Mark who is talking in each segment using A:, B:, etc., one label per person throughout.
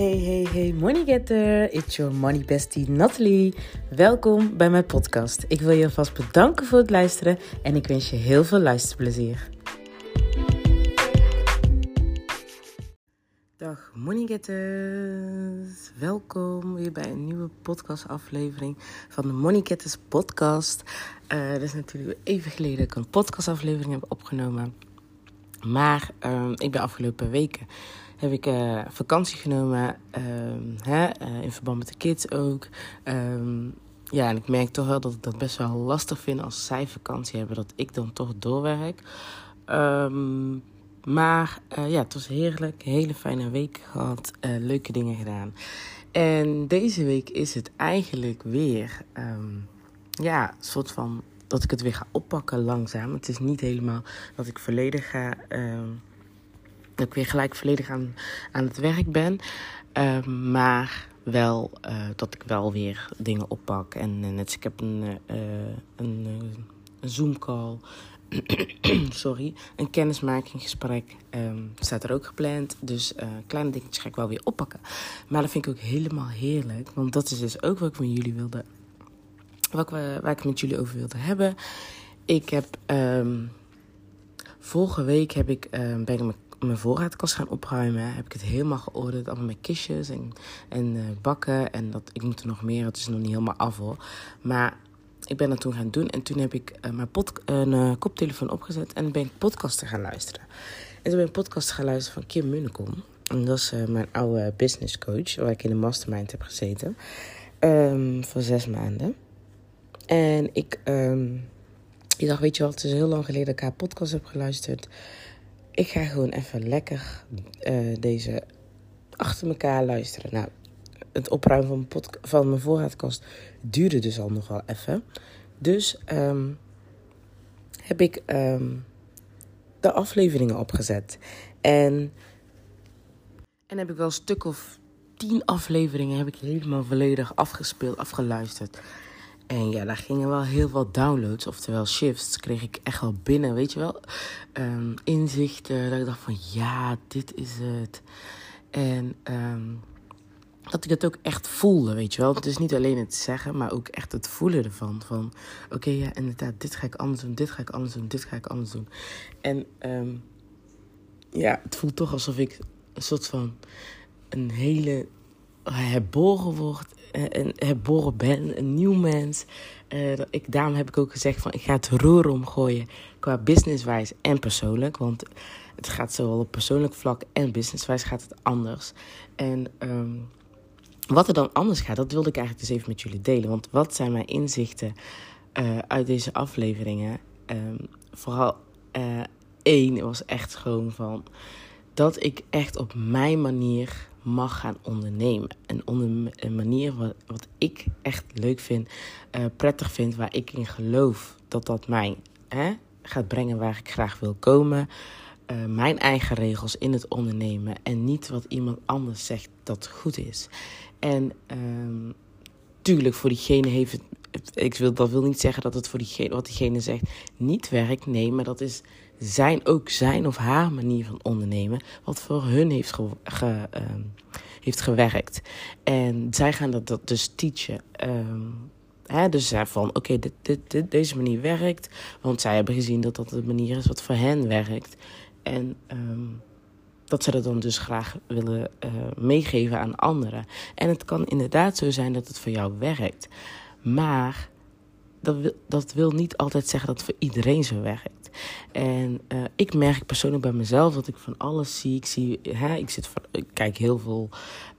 A: Hey, hey, hey, money getter. It's your money bestie Natalie. Welkom bij mijn podcast. Ik wil je alvast bedanken voor het luisteren en ik wens je heel veel luisterplezier. Dag money getters. Welkom weer bij een nieuwe podcastaflevering van de Money Getters podcast. Uh, het is natuurlijk even geleden dat ik een podcastaflevering heb opgenomen. Maar uh, ik ben afgelopen weken heb ik uh, vakantie genomen. Ehm, hè, uh, in verband met de kids ook. Um, ja, en ik merk toch wel dat ik dat best wel lastig vind als zij vakantie hebben, dat ik dan toch doorwerk. Um, maar uh, ja, het was heerlijk. Hele fijne week gehad. leuke dingen gedaan. En deze week is het eigenlijk weer, ja, een soort van dat ik het weer ga oppakken langzaam. Het is niet helemaal dat ik volledig ga dat ik weer gelijk volledig aan, aan het werk ben. Uh, maar wel uh, dat ik wel weer dingen oppak. En uh, net ik heb een, uh, een, een Zoom-call. Sorry, een kennismakinggesprek um, staat er ook gepland. Dus kleine dingetjes ga ik wel weer oppakken. Maar dat vind ik ook helemaal heerlijk. Want dat is dus ook wat ik met jullie wilde. Wat ik, waar ik met jullie over wilde hebben. Ik heb. Um, vorige week heb ik, ben ik mijn mijn voorraadkast gaan opruimen. Heb ik het helemaal geordend. Allemaal met kistjes en, en uh, bakken. En dat, ik moet er nog meer. Het is nog niet helemaal af hoor. Maar ik ben dat toen gaan doen. En toen heb ik uh, mijn pod, een uh, koptelefoon opgezet. En ben ik podcasten gaan luisteren. En toen ben ik podcasten gaan luisteren van Kim Munnekom. En dat is mijn oude business coach. Waar ik in de mastermind heb gezeten. Um, voor zes maanden. En ik, um, ik dacht, weet je wat, het is heel lang geleden dat ik haar podcast heb geluisterd. Ik ga gewoon even lekker uh, deze achter elkaar luisteren. Nou, het opruimen van mijn, van mijn voorraadkast duurde dus al nog wel even. Dus um, heb ik um, de afleveringen opgezet. En, en heb ik wel een stuk of tien afleveringen heb ik helemaal volledig afgespeeld, afgeluisterd. En ja, daar gingen wel heel veel downloads, oftewel shifts, kreeg ik echt wel binnen, weet je wel. Um, inzichten, dat ik dacht van ja, dit is het. En um, dat ik het ook echt voelde, weet je wel. Het is niet alleen het zeggen, maar ook echt het voelen ervan. Van oké, okay, ja, inderdaad, dit ga ik anders doen, dit ga ik anders doen, dit ga ik anders doen. En um, ja, het voelt toch alsof ik een soort van een hele herboren word een herboren ben, een nieuw mens. Uh, ik, daarom heb ik ook gezegd van ik ga het roer omgooien qua businesswijs en persoonlijk. Want het gaat zowel op persoonlijk vlak en businesswijs gaat het anders. En um, wat er dan anders gaat, dat wilde ik eigenlijk dus even met jullie delen. Want wat zijn mijn inzichten uh, uit deze afleveringen? Um, vooral één was echt gewoon van dat ik echt op mijn manier mag gaan ondernemen. En onder een manier wat, wat ik echt leuk vind, uh, prettig vind, waar ik in geloof dat dat mij hè, gaat brengen waar ik graag wil komen. Uh, mijn eigen regels in het ondernemen en niet wat iemand anders zegt dat goed is. En uh, tuurlijk, voor diegene heeft het. Ik wil, dat wil niet zeggen dat het voor diegene, wat diegene zegt niet werkt. Nee, maar dat is zijn ook zijn of haar manier van ondernemen, wat voor hun heeft, ge, uh, heeft gewerkt. En zij gaan dat, dus teachen. Um, hè, dus van, oké, dit, dit, deze manier werkt, want zij hebben gezien dat dat de manier is wat voor hen werkt. En um, dat ze dat dan dus graag willen uh, meegeven aan anderen. En het kan inderdaad zo zijn dat het voor jou werkt. Maar dat wil, dat wil niet altijd zeggen dat het voor iedereen zo werkt. En uh, ik merk persoonlijk bij mezelf dat ik van alles zie. Ik, zie, hè, ik, zit, kijk heel veel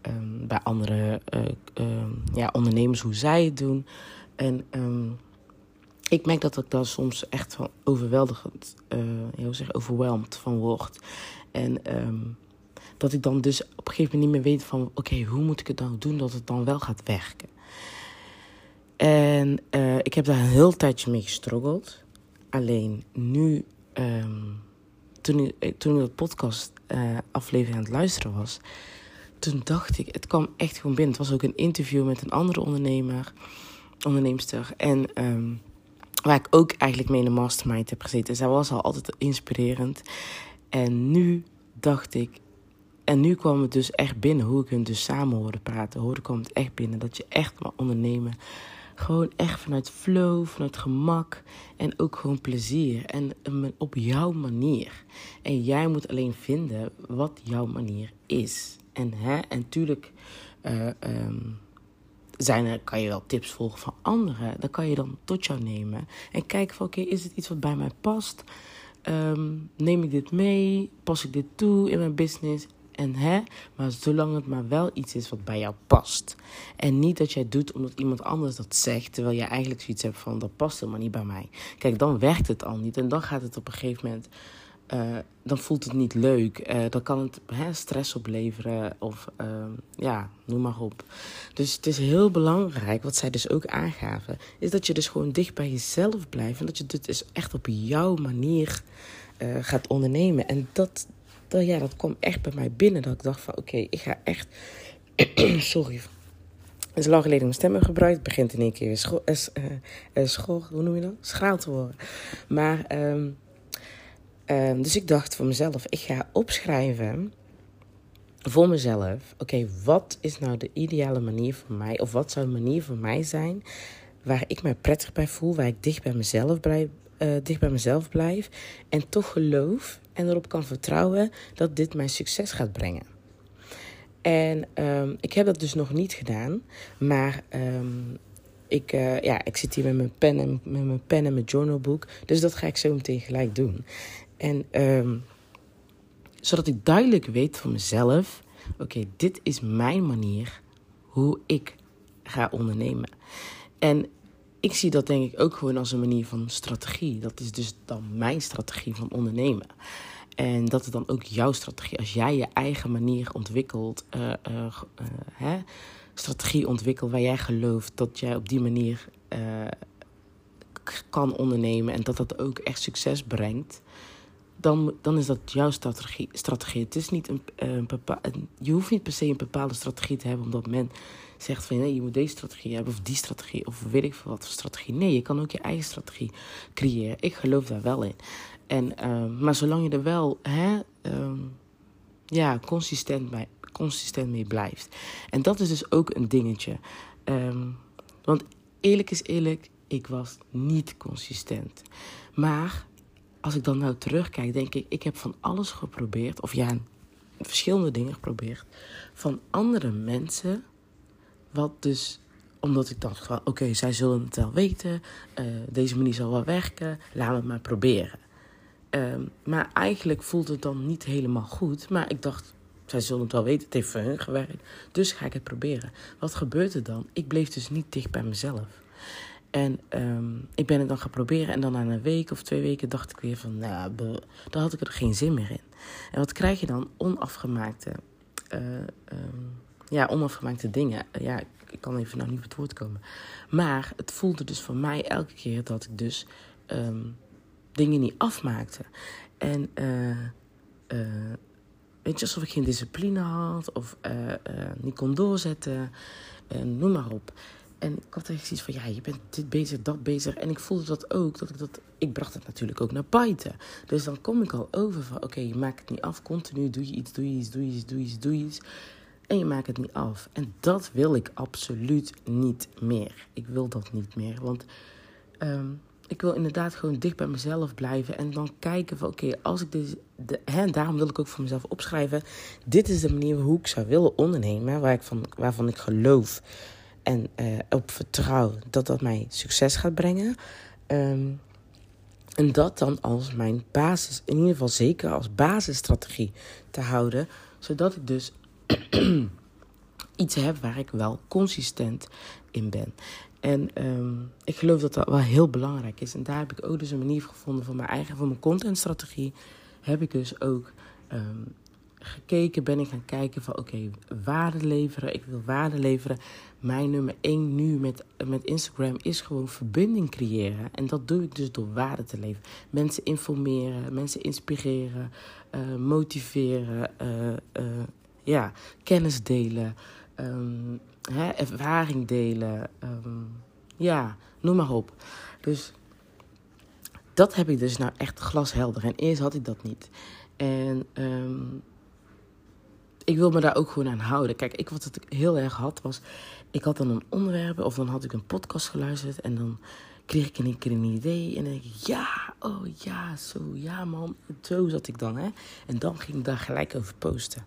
A: um, bij andere uh, um, ja, ondernemers hoe zij het doen. En um, ik merk dat ik daar soms echt van overweldigend, uh, hoe zeg, overweldigd van word. En dat ik dan dus op een gegeven moment niet meer weet van... oké, hoe moet ik het dan doen dat het dan wel gaat werken? En uh, ik heb daar een heel tijdje mee gestruggeld. Alleen nu, um, toen, ik, toen de podcast uh, aflevering aan het luisteren was, toen dacht ik, het kwam echt gewoon binnen. Het was ook een interview met een andere ondernemer, onderneemster. En um, waar ik ook eigenlijk mee in de mastermind heb gezeten. Zij was al altijd inspirerend. En nu dacht ik, En nu kwam het dus echt binnen, hoe ik hun dus samen hoorde praten. Hoorde kwam het echt binnen, dat je echt mag ondernemen. Gewoon echt vanuit flow, vanuit gemak en ook gewoon plezier. En op jouw manier. En jij moet alleen vinden wat jouw manier is. En, hè, en zijn er, kan je wel tips volgen van anderen. Dan kan je dan tot jou nemen. En kijken van oké, is het iets wat bij mij past? Um, neem ik dit mee? Pas ik dit toe in mijn business? En hè, maar zolang het maar wel iets is wat bij jou past. En niet dat jij doet omdat iemand anders dat zegt, terwijl jij eigenlijk zoiets hebt van dat past helemaal niet bij mij. Kijk, dan werkt het al niet. En dan gaat het op een gegeven moment uh, dan voelt het niet leuk. Uh, dan kan het hè, stress opleveren of uh, ja, noem maar op. Dus het is heel belangrijk, wat zij dus ook aangaven, is dat je dus gewoon dicht bij jezelf blijft. En dat je dit dus echt op jouw manier eh, gaat ondernemen. En dat, dat, ja, dat kwam echt bij mij binnen. Dat ik dacht van oké, ik ga echt... Sorry. Het is lang geleden mijn stem gebruikt. Het begint in één keer weer school, school, hoe noem je dat? Schraal te worden. Maar... Um, Um, dus ik dacht voor mezelf, ik ga opschrijven voor mezelf. Oké, wat is nou de ideale manier voor mij? Of wat zou een manier voor mij zijn waar ik me prettig bij voel, waar ik dicht bij mezelf blijf, dicht bij mezelf blijf en toch geloof en erop kan vertrouwen dat dit mij succes gaat brengen. En um, ik heb dat dus nog niet gedaan, maar um, ik, uh, ja, ik zit hier met mijn pen en met mijn pen en mijn journalboek, dus dat ga ik zo meteen gelijk doen. En um, zodat ik duidelijk weet voor mezelf: oké, dit is mijn manier hoe ik ga ondernemen. En ik zie dat denk ik ook gewoon als een manier van strategie. Dat is dus dan mijn strategie van ondernemen. En dat is dan ook jouw strategie. Als jij je eigen manier ontwikkelt, uh, uh, uh, hè, strategie ontwikkelt waar jij gelooft dat jij op die manier kan ondernemen en dat dat ook echt succes brengt, dan, dan is dat jouw strategie. strategie. Het is niet een, een een, je hoeft niet per se een bepaalde strategie te hebben, omdat men zegt van nee, je moet deze strategie hebben of die strategie of weet ik veel wat voor strategie. Nee, je kan ook je eigen strategie creëren. Ik geloof daar wel in. En, uh, maar zolang je er wel hè, um, ja, consistent, bij, consistent mee blijft. En dat is dus ook een dingetje. Um, want eerlijk is eerlijk, ik was niet consistent. Maar als ik dan nou terugkijk, denk ik, ik heb van alles geprobeerd. Of ja, verschillende dingen geprobeerd. Van andere mensen. Wat dus, omdat ik dacht van, oké, zij zullen het wel weten. Uh, deze manier zal wel werken. Laten we het maar proberen. Um, maar eigenlijk voelt het dan niet helemaal goed. Maar ik dacht, zij zullen het wel weten. Het heeft voor hun gewerkt. Dus ga ik het proberen. Wat gebeurt er dan? Ik bleef dus niet dicht bij mezelf. En um, ik ben het dan gaan proberen. En dan na een week of twee weken dacht ik weer van, nou, dan had ik er geen zin meer in. En wat krijg je dan? Onafgemaakte, uh, um, ja, onafgemaakte dingen. Ja, ik kan even nou niet op het woord komen. Maar het voelde dus voor mij elke keer dat ik dus dingen niet afmaakte. En uh, weet je, alsof ik geen discipline had of niet kon doorzetten. noem maar op. En ik had echt zoiets van, ja, je bent dit bezig, dat bezig. En ik voelde dat ook, dat ik dat... Ik bracht het natuurlijk ook naar buiten. Dus dan kom ik al over van, oké, je maakt het niet af. Continu doe je iets, doe je iets, doe je iets, doe je iets, doe je iets. En je maakt het niet af. En dat wil ik absoluut niet meer. Ik wil dat niet meer. Want um, ik wil inderdaad gewoon dicht bij mezelf blijven. En dan kijken van, oké, als ik dit... De, hè, daarom wil ik ook voor mezelf opschrijven. Dit is de manier hoe ik zou willen ondernemen. Waar ik van, waarvan ik geloof en uh, op vertrouw dat dat mij succes gaat brengen. Um, en dat dan als mijn basis, in ieder geval zeker als basisstrategie te houden. Zodat ik dus iets heb waar ik wel consistent in ben. En um, ik geloof dat dat wel heel belangrijk is. En daar heb ik ook dus een manier gevonden voor mijn eigen, voor mijn contentstrategie. Heb ik dus ook um, gekeken, ben ik gaan kijken van oké, waarde leveren. Ik wil waarde leveren. Mijn nummer één nu met, met Instagram is gewoon verbinding creëren. En dat doe ik dus door waarde te leveren. Mensen informeren, mensen inspireren, uh, motiveren, uh, uh, ja, kennis delen, um, ervaring delen. Um, ja, noem maar op. Dus dat heb ik dus nou echt glashelder. En eerst had ik dat niet. En um, ik wil me daar ook gewoon aan houden. Kijk, ik, wat het heel erg had was, ik had dan een onderwerp of dan had ik een podcast geluisterd en dan kreeg ik in één keer een idee en dan denk ik, ja, oh ja, zo, ja man, zo zat ik dan, hè. En dan ging ik daar gelijk over posten.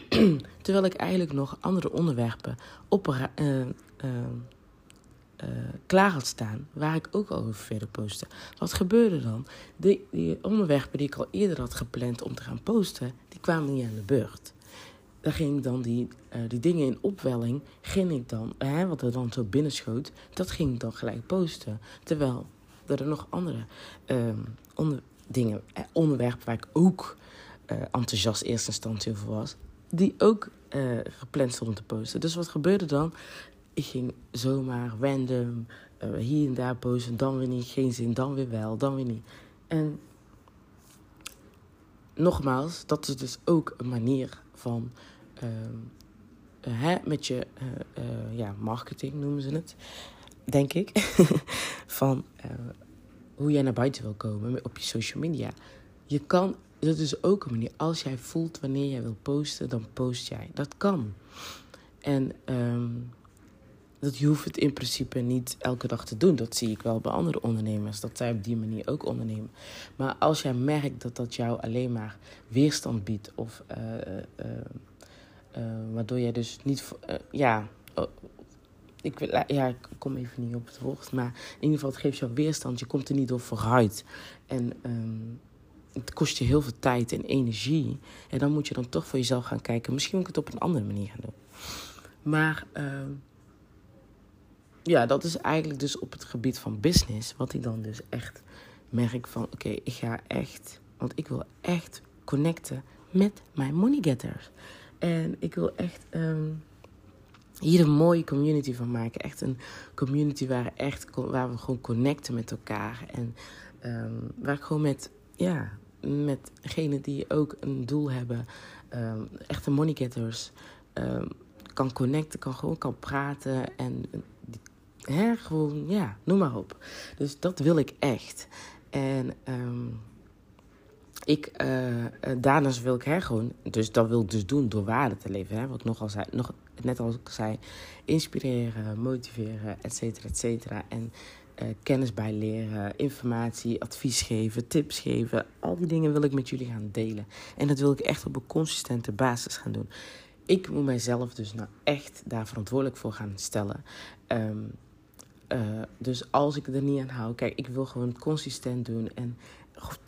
A: Terwijl ik eigenlijk nog andere onderwerpen op, uh, uh, uh, klaar had staan, waar ik ook al over verder posten. Wat gebeurde dan? Die, die onderwerpen die ik al eerder had gepland om te gaan posten, die kwamen niet aan de beurt. Daar ging ik dan die, die dingen in opwelling, ging ik dan, hè, wat er dan zo binnenschoot, dat ging ik dan gelijk posten. Terwijl er nog andere uh, onder, dingen, eh, onderwerpen waar ik ook enthousiast eerste instantie over was, die ook uh, gepland stonden te posten. Dus wat gebeurde dan? ik ging zomaar random uh, hier en daar posten, dan weer niet, geen zin, dan weer wel, dan weer niet. En nogmaals, dat is dus ook een manier van uh, hè, met je ja, marketing noemen ze het, denk ik, van hoe jij naar buiten wil komen op je social media. Je kan, dat is ook een manier, als jij voelt wanneer jij wil posten, dan post jij. Dat kan. En um, dat je hoeft het in principe niet elke dag te doen. Dat zie ik wel bij andere ondernemers, dat zij op die manier ook ondernemen. Maar als jij merkt dat dat jou alleen maar weerstand biedt, of uh, uh, uh, waardoor jij dus niet, ja, oh, ik, ja, ik kom even niet op het woord, maar in ieder geval, het geeft jou weerstand, je komt er niet door vooruit. En um, het kost je heel veel tijd en energie. En dan moet je dan toch voor jezelf gaan kijken, misschien moet ik het op een andere manier gaan doen. Maar ja, dat is eigenlijk dus op het gebied van business. Wat ik dan dus echt merk van... Oké, ik ga echt... Want ik wil echt connecten met mijn money getters. En ik wil echt... Um, hier een mooie community van maken. Echt een community waar, echt, waar we gewoon connecten met elkaar. En um, waar ik gewoon met, ja, met degenen die ook een doel hebben, um, echte money getters, um, kan connecten, kan gewoon kan praten en Hè, gewoon, ja, noem maar op. Dus dat wil ik echt. En um, ik, uh, daarnaast wil ik hè, gewoon, dus dat wil ik dus doen door waarde te leveren. Hè, wat ik nog al zei, nog, net als ik zei, inspireren, motiveren, et cetera, et cetera. En uh, kennis bijleren, informatie, advies geven, tips geven. Al die dingen wil ik met jullie gaan delen. En dat wil ik echt op een consistente basis gaan doen. Ik moet mijzelf dus nou echt daar verantwoordelijk voor gaan stellen. Um, uh, dus als ik er niet aan hou, kijk, ik wil gewoon consistent doen. En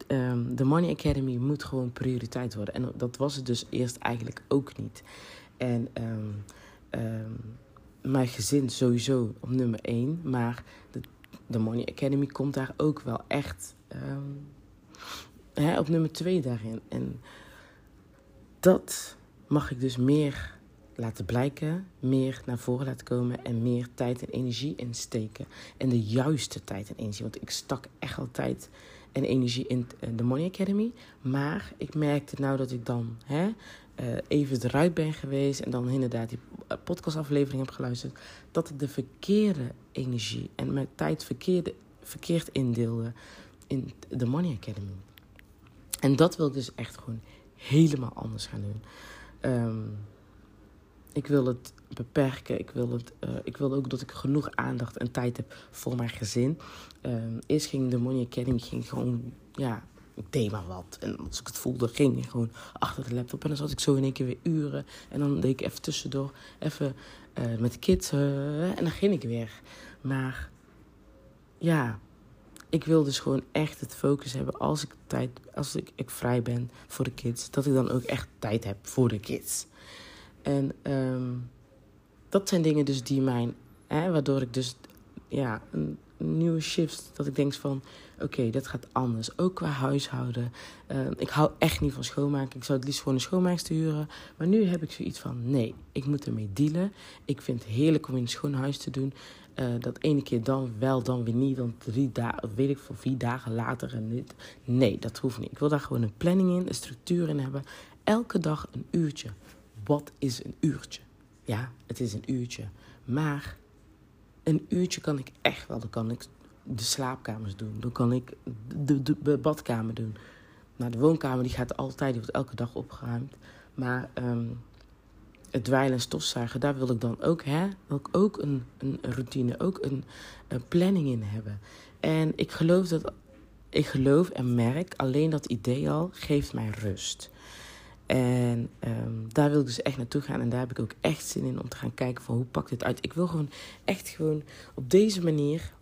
A: um, de Money Academy moet gewoon prioriteit worden. En dat was het dus eerst eigenlijk ook niet. En um, mijn gezin sowieso op nummer één. Maar de, de Money Academy komt daar ook wel echt hè, op nummer twee daarin. En dat mag ik dus meer laten blijken, meer naar voren laten komen en meer tijd en energie insteken. En de juiste tijd en energie. Want ik stak echt al tijd en energie in de Money Academy. Maar ik merkte nou dat ik dan hè, uh, even eruit ben geweest en dan inderdaad die podcastaflevering heb geluisterd. Dat ik de verkeerde energie en mijn tijd verkeerde, verkeerd indeelde in de Money Academy. En dat wil ik dus echt gewoon helemaal anders gaan doen. Um, ik wil het beperken. Ik wil, het, uh, ik wil ook dat ik genoeg aandacht en tijd heb voor mijn gezin. Uh, eerst ging de Money Academy ging gewoon, ja, deed maar wat. En als ik het voelde, ging ik gewoon achter de laptop. En dan zat ik zo in één keer weer uren. En dan deed ik even tussendoor, even uh, met de kids. en dan ging ik weer. Maar ja, ik wil dus gewoon echt het focus hebben als ik tijd, als ik, ik vrij ben voor de kids. Dat ik dan ook echt tijd heb voor de kids. En um, dat zijn dingen dus die mijn, hè, waardoor ik dus ja, een, nieuwe shift, dat ik denk van, oké, dat gaat anders. Ook qua huishouden. Uh, ik hou echt niet van schoonmaken. Ik zou het liefst gewoon een schoonmaakster huren. Maar nu heb ik zoiets van, nee, ik moet ermee dealen. Ik vind het heerlijk om in een schoon huis te doen. Uh, dat ene keer dan wel, dan weer niet. Dan drie dagen, weet ik voor vier dagen later en niet. Nee, dat hoeft niet. Ik wil daar gewoon een planning in, een structuur in hebben. Elke dag een uurtje wat is een uurtje? Ja, het is een uurtje. Maar een uurtje kan ik echt wel. Dan kan ik de slaapkamers doen. Dan kan ik de, de, badkamer doen. Nou, de woonkamer die gaat altijd, die wordt elke dag opgeruimd. Maar um, het dweilen en stofzuigen, daar wil ik dan ook, hè, ik ook een, een routine, ook een, een planning in hebben. En ik geloof dat ik geloof en merk alleen dat idee al geeft mij rust. En um, daar wil ik dus echt naartoe gaan. En daar heb ik ook echt zin in om te gaan kijken van hoe pakt dit uit. Ik wil gewoon echt gewoon op deze manier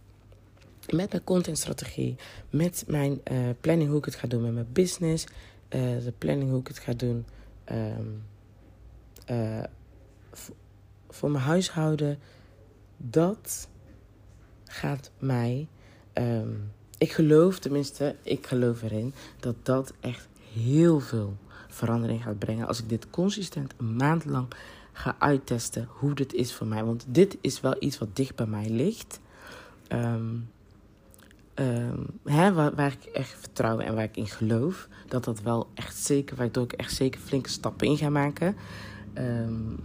A: met mijn contentstrategie, met mijn uh, planning hoe ik het ga doen met mijn business, uh, de planning hoe ik het ga doen um, uh, voor mijn huishouden, dat gaat mij. Um, ik geloof, tenminste, ik geloof erin dat dat echt heel veel verandering gaat brengen. Als ik dit consistent een maand lang ga uittesten hoe dit is voor mij. Want dit is wel iets wat dicht bij mij ligt. Um, um, hè, waar, waar, ik echt vertrouw en waar ik in geloof. Dat dat wel echt zeker, waardoor ik echt zeker flinke stappen in ga maken. Um,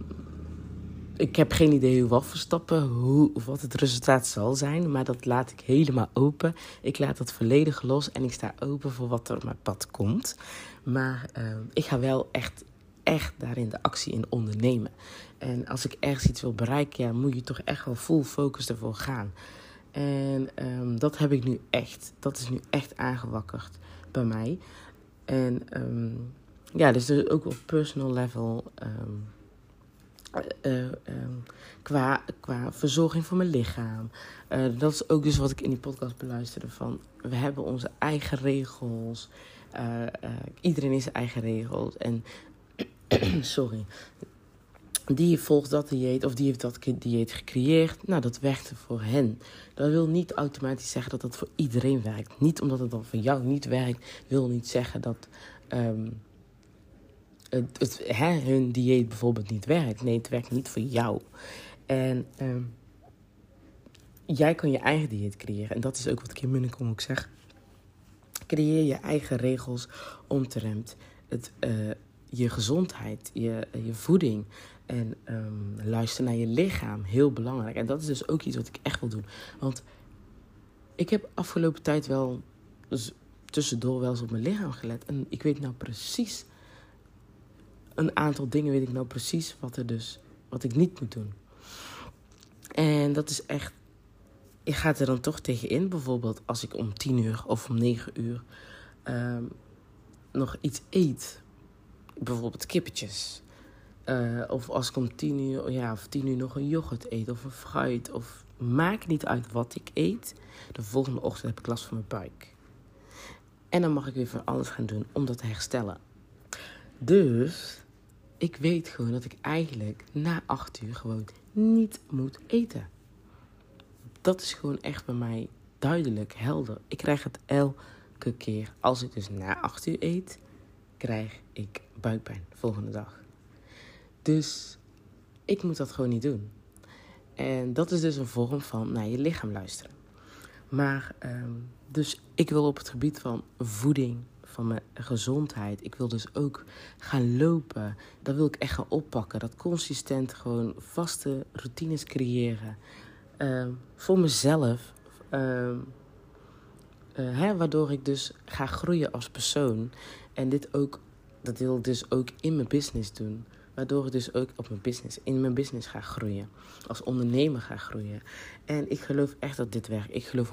A: ik heb geen idee wat voor stappen, hoe, wat het resultaat zal zijn. Maar dat laat ik helemaal open. Ik laat dat volledig los en ik sta open voor wat er op mijn pad komt. Maar uh, ik ga wel echt, echt daarin de actie in ondernemen. En als ik ergens iets wil bereiken, ja, moet je toch echt wel full focus ervoor gaan. En um, dat heb ik nu echt. Dat is nu echt aangewakkerd bij mij. En um, ja, dus ook op personal level. Um, uh, qua, qua verzorging van mijn lichaam. Uh, dat is ook dus wat ik in die podcast beluisterde. Van we hebben onze eigen regels. Uh, iedereen is zijn eigen regels. En sorry. Die volgt dat dieet of die heeft dat dieet gecreëerd. Nou, dat werkte voor hen. Dat wil niet automatisch zeggen dat dat voor iedereen werkt. Niet omdat het dan voor jou niet werkt, wil niet zeggen dat. Um, het, het, hun dieet bijvoorbeeld niet werkt. Nee, het werkt niet voor jou. En um, jij kan je eigen dieet creëren. En dat is ook wat Kim Munnekom ook zegt. Creëer je eigen regels omtrent het, uh, je gezondheid, je, je voeding. En um, luister naar je lichaam. Heel belangrijk. En dat is dus ook iets wat ik echt wil doen. Want ik heb afgelopen tijd wel dus tussendoor wel eens op mijn lichaam gelet. En ik weet nou precies een aantal dingen weet ik nou precies wat, er dus, wat ik niet moet doen. En dat is echt. Ik ga er dan toch tegen in. Bijvoorbeeld als ik om tien uur of om negen uur um, nog iets eet. Bijvoorbeeld kippetjes. Uh, of als ik om tien uur, ja, of tien uur nog een yoghurt eet of een fruit. Of maakt niet uit wat ik eet. De volgende ochtend heb ik last van mijn buik. En dan mag ik weer van alles gaan doen om dat te herstellen. Dus ik weet gewoon dat ik eigenlijk na acht uur gewoon niet moet eten. Dat is gewoon echt bij mij duidelijk, helder. Ik krijg het elke keer. Als ik dus na acht uur eet, krijg ik buikpijn de volgende dag. Dus ik moet dat gewoon niet doen. En dat is dus een vorm van naar je lichaam luisteren. Maar, um, dus ik wil op het gebied van voeding, van mijn gezondheid. Ik wil dus ook gaan lopen. Dat wil ik echt gaan oppakken. Dat consistent gewoon vaste routines creëren. Uh, voor mezelf. Uh, uh, hè, waardoor ik dus ga groeien als persoon. En dit ook, dat wil ik dus ook in mijn business doen. Waardoor ik dus ook op mijn business, in mijn business ga groeien. Als ondernemer ga groeien. En ik geloof echt dat dit werkt. Ik geloof 100%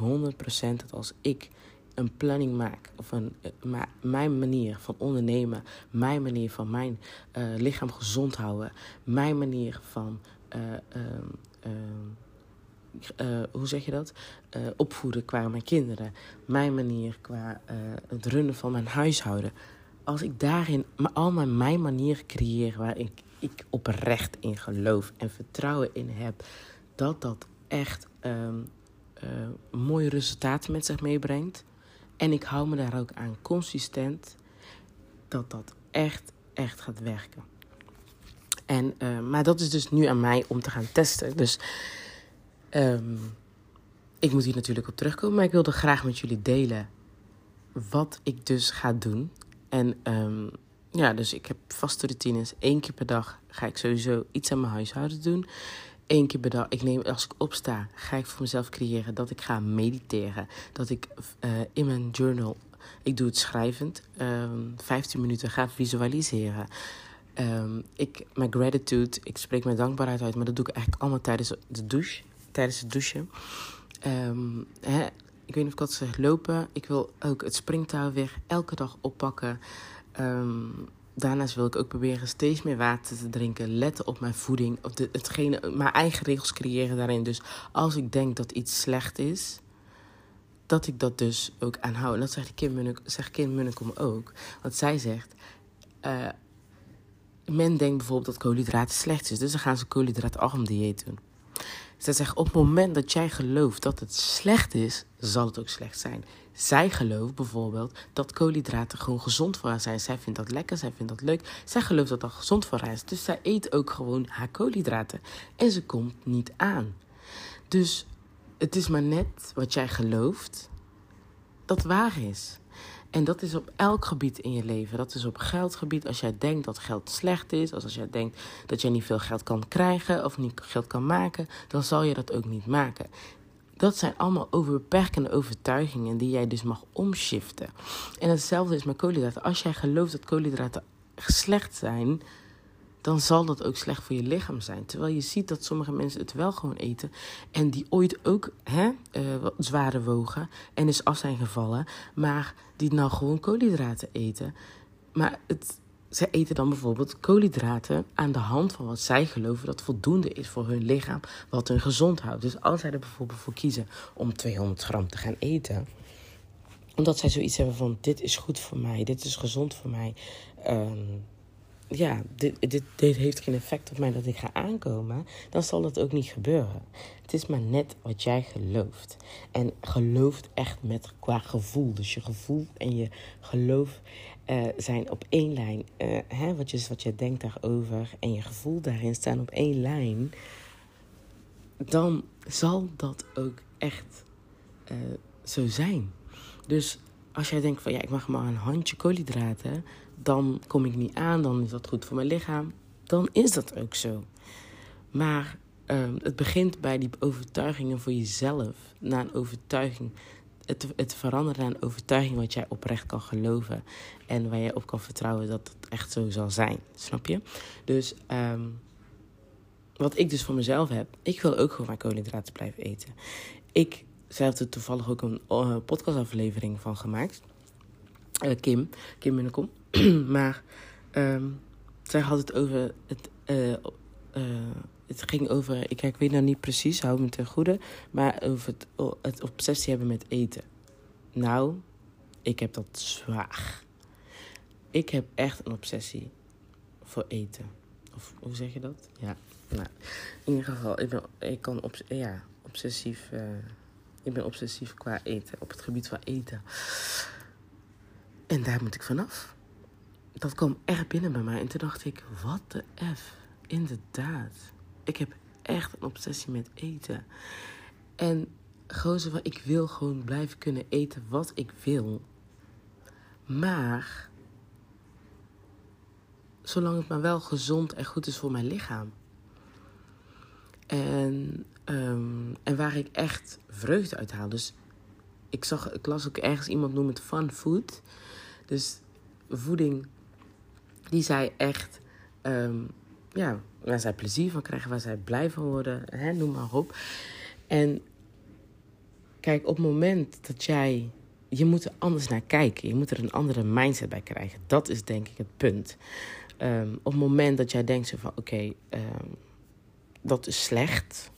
A: dat als ik een planning maak, of een, uh, mijn manier van ondernemen, mijn manier van mijn uh, lichaam gezond houden, mijn manier van, uh, hoe zeg je dat? opvoeden qua mijn kinderen, mijn manier qua het runnen van mijn huishouden. Als ik daarin allemaal mijn manier creëer waar ik, ik oprecht in geloof en vertrouwen in heb, dat dat echt um, mooie resultaten met zich meebrengt en ik hou me daar ook aan consistent dat dat echt, echt gaat werken. En, uh, maar dat is dus nu aan mij om te gaan testen. Dus um, ik moet hier natuurlijk op terugkomen. Maar ik wilde graag met jullie delen wat ik dus ga doen. En um, ja, dus ik heb vaste routines. Eén keer per dag ga ik sowieso iets aan mijn huishouden doen één keer per dag. Ik neem, als ik opsta, ga ik voor mezelf creëren dat ik ga mediteren. Dat ik uh, in mijn journal, ik doe het schrijvend, uh, ehm, 15 minuten ga visualiseren. Um, ik, mijn gratitude, ik spreek mijn dankbaarheid uit, maar dat doe ik eigenlijk allemaal tijdens de douche. Tijdens het douchen. Um, hè, ik weet niet of ik had gezegd lopen. Ik wil ook het springtouw weer elke dag oppakken. Um, daarnaast wil ik ook proberen steeds meer water te drinken. Letten op mijn voeding. Op de, hetgene, mijn eigen regels creëren daarin. Dus als ik denk dat iets slecht is, dat ik dat dus ook aanhoud. En dat zegt Kim, Munnik, zegt Kim Munnekom ook. Want zij zegt... Uh, men denkt bijvoorbeeld dat koolhydraten slecht is. Dus dan gaan ze koolhydraatarm dieet doen. Zij zegt, op het moment dat jij gelooft dat het slecht is, zal het ook slecht zijn. Zij gelooft bijvoorbeeld dat koolhydraten gewoon gezond voor haar zijn. Zij vindt dat lekker, zij vindt dat leuk. Zij gelooft dat dat gezond voor haar is. Dus zij eet ook gewoon haar koolhydraten. En ze komt niet aan. Dus het is maar net wat jij gelooft dat waar is. En dat is op elk gebied in je leven. Dat is op geldgebied. Als jij denkt dat geld slecht is, als, als jij denkt dat jij niet veel geld kan krijgen of niet geld kan maken, dan zal je dat ook niet maken. Dat zijn allemaal overbeperkende overtuigingen die jij dus mag omschiften. En hetzelfde is met koolhydraten. Als jij gelooft dat koolhydraten slecht zijn, dan zal dat ook slecht voor je lichaam zijn. Terwijl je ziet dat sommige mensen het wel gewoon eten. En die ooit ook hè, wat zware wogen en is af zijn gevallen. Maar die nou gewoon koolhydraten eten. Maar het, zij eten dan bijvoorbeeld koolhydraten aan de hand van wat zij geloven dat voldoende is voor hun lichaam. Wat hun gezond houdt. Dus als zij er bijvoorbeeld voor kiezen om 200 gram te gaan eten omdat zij zoiets hebben van: dit is goed voor mij, dit is gezond voor mij. Um, ja, dit, dit, dit heeft geen effect op mij dat ik ga aankomen, dan zal dat ook niet gebeuren. Het is maar net wat jij gelooft. En gelooft echt met qua gevoel. Dus je gevoel en je geloof uh, zijn op één lijn. Uh, hè, wat, je, wat je denkt daarover en je gevoel daarin staan op één lijn. Dan zal dat ook echt uh, zo zijn. Dus als jij denkt van ja, ik mag maar een handje koolhydraten dan kom ik niet aan, dan is dat goed voor mijn lichaam. Dan is dat ook zo. Maar um, het begint bij die overtuigingen voor jezelf. Naar een overtuiging. Het, het veranderen naar een overtuiging wat jij oprecht kan geloven. En waar jij op kan vertrouwen dat het echt zo zal zijn. Snap je? Dus um, wat ik dus voor mezelf heb. Ik wil ook gewoon mijn koolhydraten blijven eten. Ik zelf er toevallig ook een uh, podcastaflevering van gemaakt. Uh, Kim, Kim Minnekom. maar um, zij had het over. Het, uh, uh, het ging over. Ik, ik weet nou niet precies, hou me ten goede. Maar over het, het obsessie hebben met eten. Nou, ik heb dat zwaar. Ik heb echt een obsessie voor eten. Of hoe zeg je dat? Ja, nou, in ieder geval, ik, ben, ik kan obs ja, obsessief. Uh, ik ben obsessief qua eten, op het gebied van eten. En daar moet ik vanaf dat kwam echt binnen bij mij. En toen dacht ik, wat de F. Inderdaad. Ik heb echt een obsessie met eten. En van, ik wil gewoon blijven kunnen eten wat ik wil. Maar, zolang het maar wel gezond en goed is voor mijn lichaam. En, um, en waar ik echt vreugde uit haal. Dus ik, zag, ik las ook ergens iemand noemen het fun food. Dus voeding die zij echt, um, ja, waar zij plezier van krijgen, waar zij blij van worden, hè, noem maar op. En kijk, op het moment dat jij, je moet er anders naar kijken, je moet er een andere mindset bij krijgen. Dat is denk ik het punt. Um, op het moment dat jij denkt van, oké, um, dat is slecht.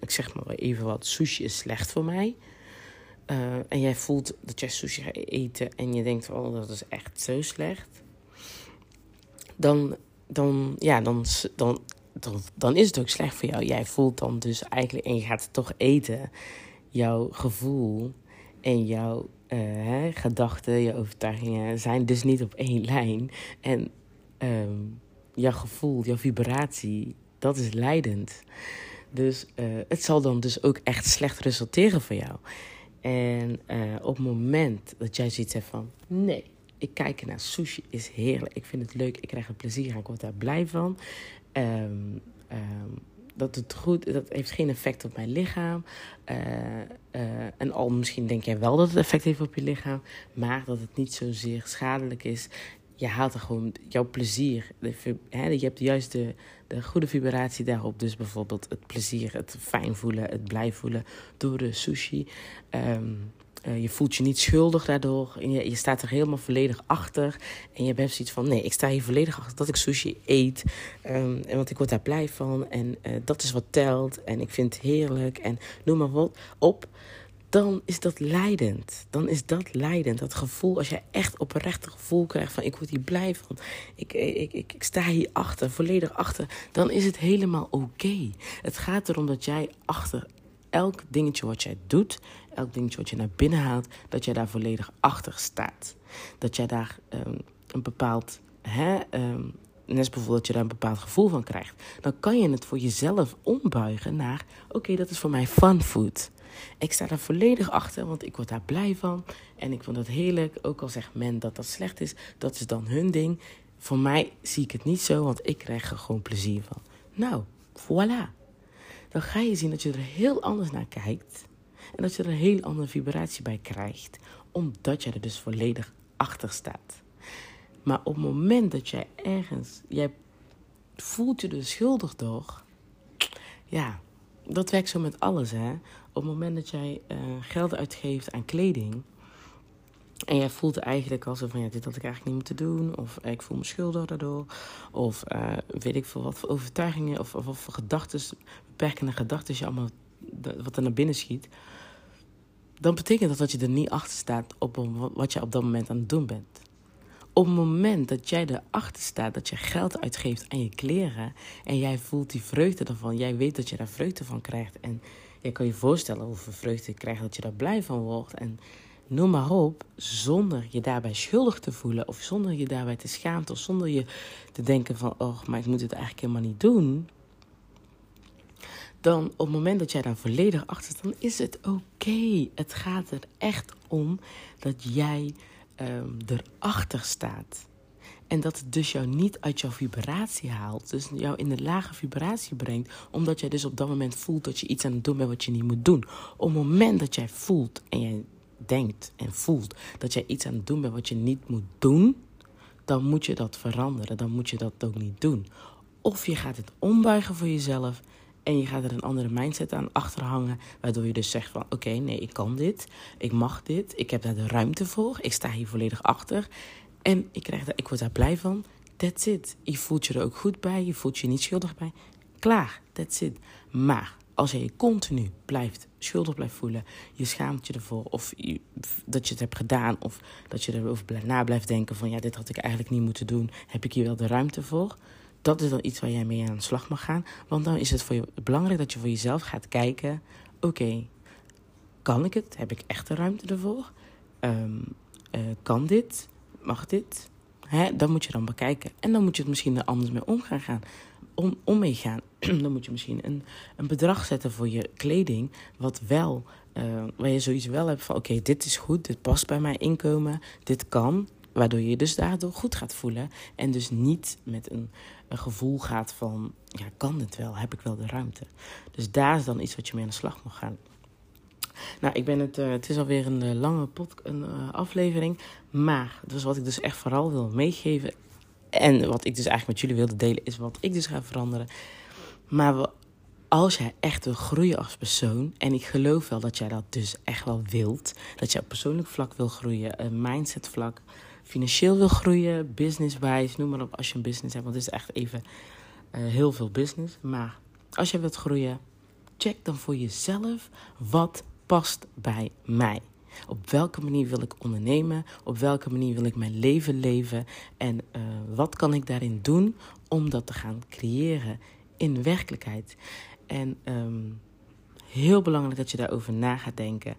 A: Ik zeg maar even wat, sushi is slecht voor mij. Uh, en jij voelt dat jij sushi gaat eten en je denkt, oh, dat is echt zo slecht dan, dan, ja, dan, dan, dan, dan is het ook slecht voor jou. Jij voelt dan dus eigenlijk, en je gaat het toch eten, jouw gevoel en jouw uh, gedachten, je overtuigingen zijn dus niet op één lijn. En um, jouw gevoel, jouw vibratie, dat is leidend. Dus uh, het zal dan dus ook echt slecht resulteren voor jou. En uh, op het moment dat jij zoiets hebt van: nee, ik kijk naar sushi, is heerlijk. Ik vind het leuk, ik krijg er plezier aan, ik word daar blij van. Um, um, dat het goed, dat heeft geen effect op mijn lichaam. Uh, uh, en al misschien denk jij wel dat het effect heeft op je lichaam, maar dat het niet zozeer schadelijk is. Je haalt er gewoon jouw plezier. je hebt juist de, de goede vibratie daarop. Dus bijvoorbeeld het plezier, het fijn voelen, het blij voelen door de sushi. Ehm, eh, je voelt je niet schuldig daardoor. En je, je, staat er helemaal volledig achter. En je hebt zoiets van: nee, ik sta hier volledig achter dat ik sushi eet. Um, en want ik word daar blij van. En uh, dat is wat telt. En ik vind het heerlijk. En noem maar wat op dan is dat leidend. Dan is dat leidend. Dat gevoel, als je echt oprecht het gevoel krijgt van ik word hier blij van. Ik, ik, ik, ik sta hier achter, volledig achter. Dan is het helemaal oké. Het gaat erom dat jij achter elk dingetje wat jij doet, elk dingetje wat je naar binnen haalt, dat jij daar volledig achter staat. Dat jij daar um, een bepaald, hè, um, bijvoorbeeld dat je daar een bepaald gevoel van krijgt. Dan kan je het voor jezelf ombuigen naar, oké, dat is voor mij fun food. Ik sta daar volledig achter, want ik word daar blij van. En ik vond het heerlijk. Ook al zegt men dat dat slecht is, dat is dan hun ding. Voor mij zie ik het niet zo, want ik krijg er gewoon plezier van. Nou, voilà. Dan ga je zien dat je er heel anders naar kijkt. En dat je er een heel andere vibratie bij krijgt. Omdat je er dus volledig achter staat. Maar op het moment dat jij ergens, jij voelt je er schuldig door. Ja, dat werkt zo met alles, hè. Op het moment dat jij uh, geld uitgeeft aan kleding... En jij voelt eigenlijk al zo van, ja, dit had ik eigenlijk niet moeten doen. Of eh, ik voel me schuldig daardoor. Of uh, weet ik veel wat voor overtuigingen of, of, of voor gedachten, beperkende gedachten je allemaal, wat er naar binnen schiet. Dan betekent dat dat je er niet achter staat op wat je op dat moment aan het doen bent. Op het moment dat jij erachter staat dat je geld uitgeeft aan je kleren en jij voelt die vreugde ervan, jij weet dat je daar vreugde van krijgt en je kan je voorstellen hoeveel vreugde je krijgt dat je daar blij van wordt en noem maar op, zonder je daarbij schuldig te voelen of zonder je daarbij te schamen of zonder je te denken van, oh, maar ik moet het eigenlijk helemaal niet doen. Dan op het moment dat jij daar volledig achter staat, dan is het oké. Het gaat er echt om dat jij um, erachter staat. En dat het dus jou niet uit jouw vibratie haalt. Dus jou in de lage vibratie brengt. Omdat jij dus op dat moment voelt dat je iets aan het doen bent wat je niet moet doen. Op het moment dat jij voelt en jij denkt en voelt dat jij iets aan het doen bent wat je niet moet doen. Dan moet je dat veranderen. Dan moet je dat ook niet doen. Of je gaat het ombuigen voor jezelf. En je gaat er een andere mindset aan achterhangen. Waardoor je dus zegt van oké, nee, ik kan dit. Ik mag dit. Ik heb daar de ruimte voor. Ik sta hier volledig achter. En ik, krijg daar, ik word daar blij van. That's it. Je voelt je er ook goed bij. Je voelt je niet schuldig bij. Klaar. That's it. Maar als je je continu blijft schuldig blijft voelen, je schaamt je ervoor, of dat je het hebt gedaan, of dat je erover na blijft denken van ja, dit had ik eigenlijk niet moeten doen, heb ik hier wel de ruimte voor? dat is dan iets waar jij mee aan de slag mag gaan. Want dan is het voor je belangrijk dat je voor jezelf gaat kijken: oké, kan ik het? Heb ik echt de ruimte ervoor? Um, uh, kan dit? Mag dit? Hè, dan moet je dan bekijken. En dan moet je het misschien er anders mee omgaan gaan. Om, om mee gaan. dan moet je misschien een, een bedrag zetten voor je kleding. Wat wel, uh, waar je zoiets wel hebt van: oké, dit is goed, dit past bij mijn inkomen, dit kan. Waardoor je je dus daardoor goed gaat voelen. En dus niet met een, een gevoel gaat van: ja, kan dit wel? Heb ik wel de ruimte? Dus daar is dan iets wat je mee aan de slag mag gaan. Nou, ik ben het, uh, het is alweer een uh, lange pod, een, uh, aflevering. Maar dus wat ik dus echt vooral wil meegeven. En wat ik dus eigenlijk met jullie wilde delen, is wat ik dus ga veranderen. Maar als jij echt wil groeien als persoon, en ik geloof wel dat jij dat dus echt wel wilt, dat je op persoonlijk vlak wil groeien, een mindset vlak, financieel wil groeien, business-wise, noem maar op als je een business hebt. Want het is echt even heel veel business. Maar als je wilt groeien, check dan voor jezelf wat past bij mij. Op welke manier wil ik ondernemen? Op welke manier wil ik mijn leven leven? En uh, wat kan ik daarin doen om dat te gaan creëren in werkelijkheid? En um, heel belangrijk dat je daarover na gaat denken.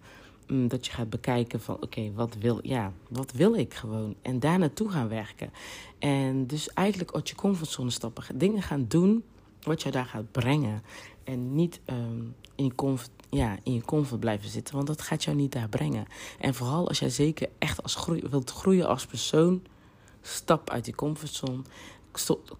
A: Mm, dat je gaat bekijken van oké, wat wil ja, wat wil ik gewoon? En daar naartoe gaan werken. En dus eigenlijk uit je comfortzone stappen. Dingen gaan doen wat je daar gaat brengen. En niet um, in, comfort, ja, in je comfort blijven zitten. Want dat gaat jou niet daar brengen. En vooral als jij zeker echt als groei, wilt groeien als persoon. Stap uit die comfortzone.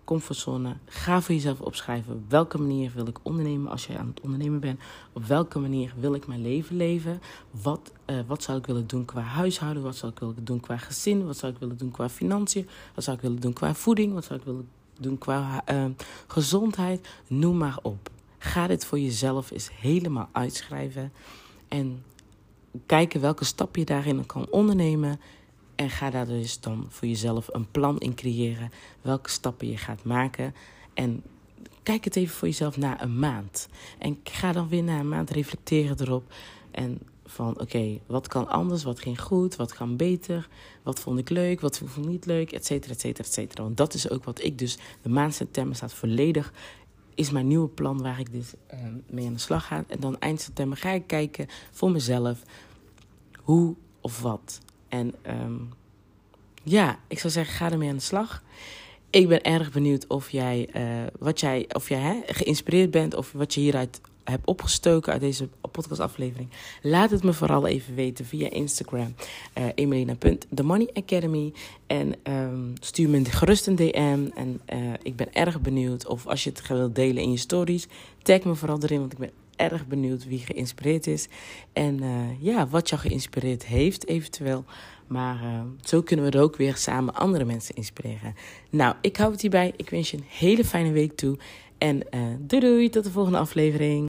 A: comfortzone. Ga voor jezelf opschrijven. Op welke manier wil ik ondernemen als jij aan het ondernemen bent? Op welke manier wil ik mijn leven leven? Wat, uh, wat zou ik willen doen qua huishouden? Wat zou ik willen doen qua gezin? Wat zou ik willen doen qua financiën? Wat zou ik willen doen qua voeding? Wat zou ik willen doen qua uh, gezondheid? Noem maar op. Ga dit voor jezelf eens helemaal uitschrijven. En kijken welke stap je daarin kan ondernemen. En ga daar dus dan voor jezelf een plan in creëren. Welke stappen je gaat maken. En kijk het even voor jezelf na een maand. En ga dan weer na een maand reflecteren erop. En van oké, wat kan anders, wat ging goed, wat kan beter, wat vond ik leuk, wat vond ik niet leuk, et cetera, et cetera, et cetera. Want dat is ook wat ik dus, de maand september staat volledig, is mijn nieuwe plan waar ik dus uh, mee aan de slag ga. En dan eind september ga ik kijken voor mezelf hoe of wat. En um, ja, ik zou zeggen, ga ermee aan de slag. Ik ben erg benieuwd of jij, uh, wat jij, of jij hè, geïnspireerd bent of wat je hieruit hebt opgestoken uit deze podcastaflevering. Laat het me vooral even weten via Instagram, uh. En um, stuur me gerust een DM. En uh, ik ben erg benieuwd of als je het wilt delen in je stories, tag me vooral erin, want ik ben erg benieuwd wie geïnspireerd is. En uh, ja, wat jou geïnspireerd heeft, eventueel. Maar zo kunnen we er ook weer samen andere mensen inspireren. Nou, ik hou het hierbij. Ik wens je een hele fijne week toe. En doei doei, tot de volgende aflevering.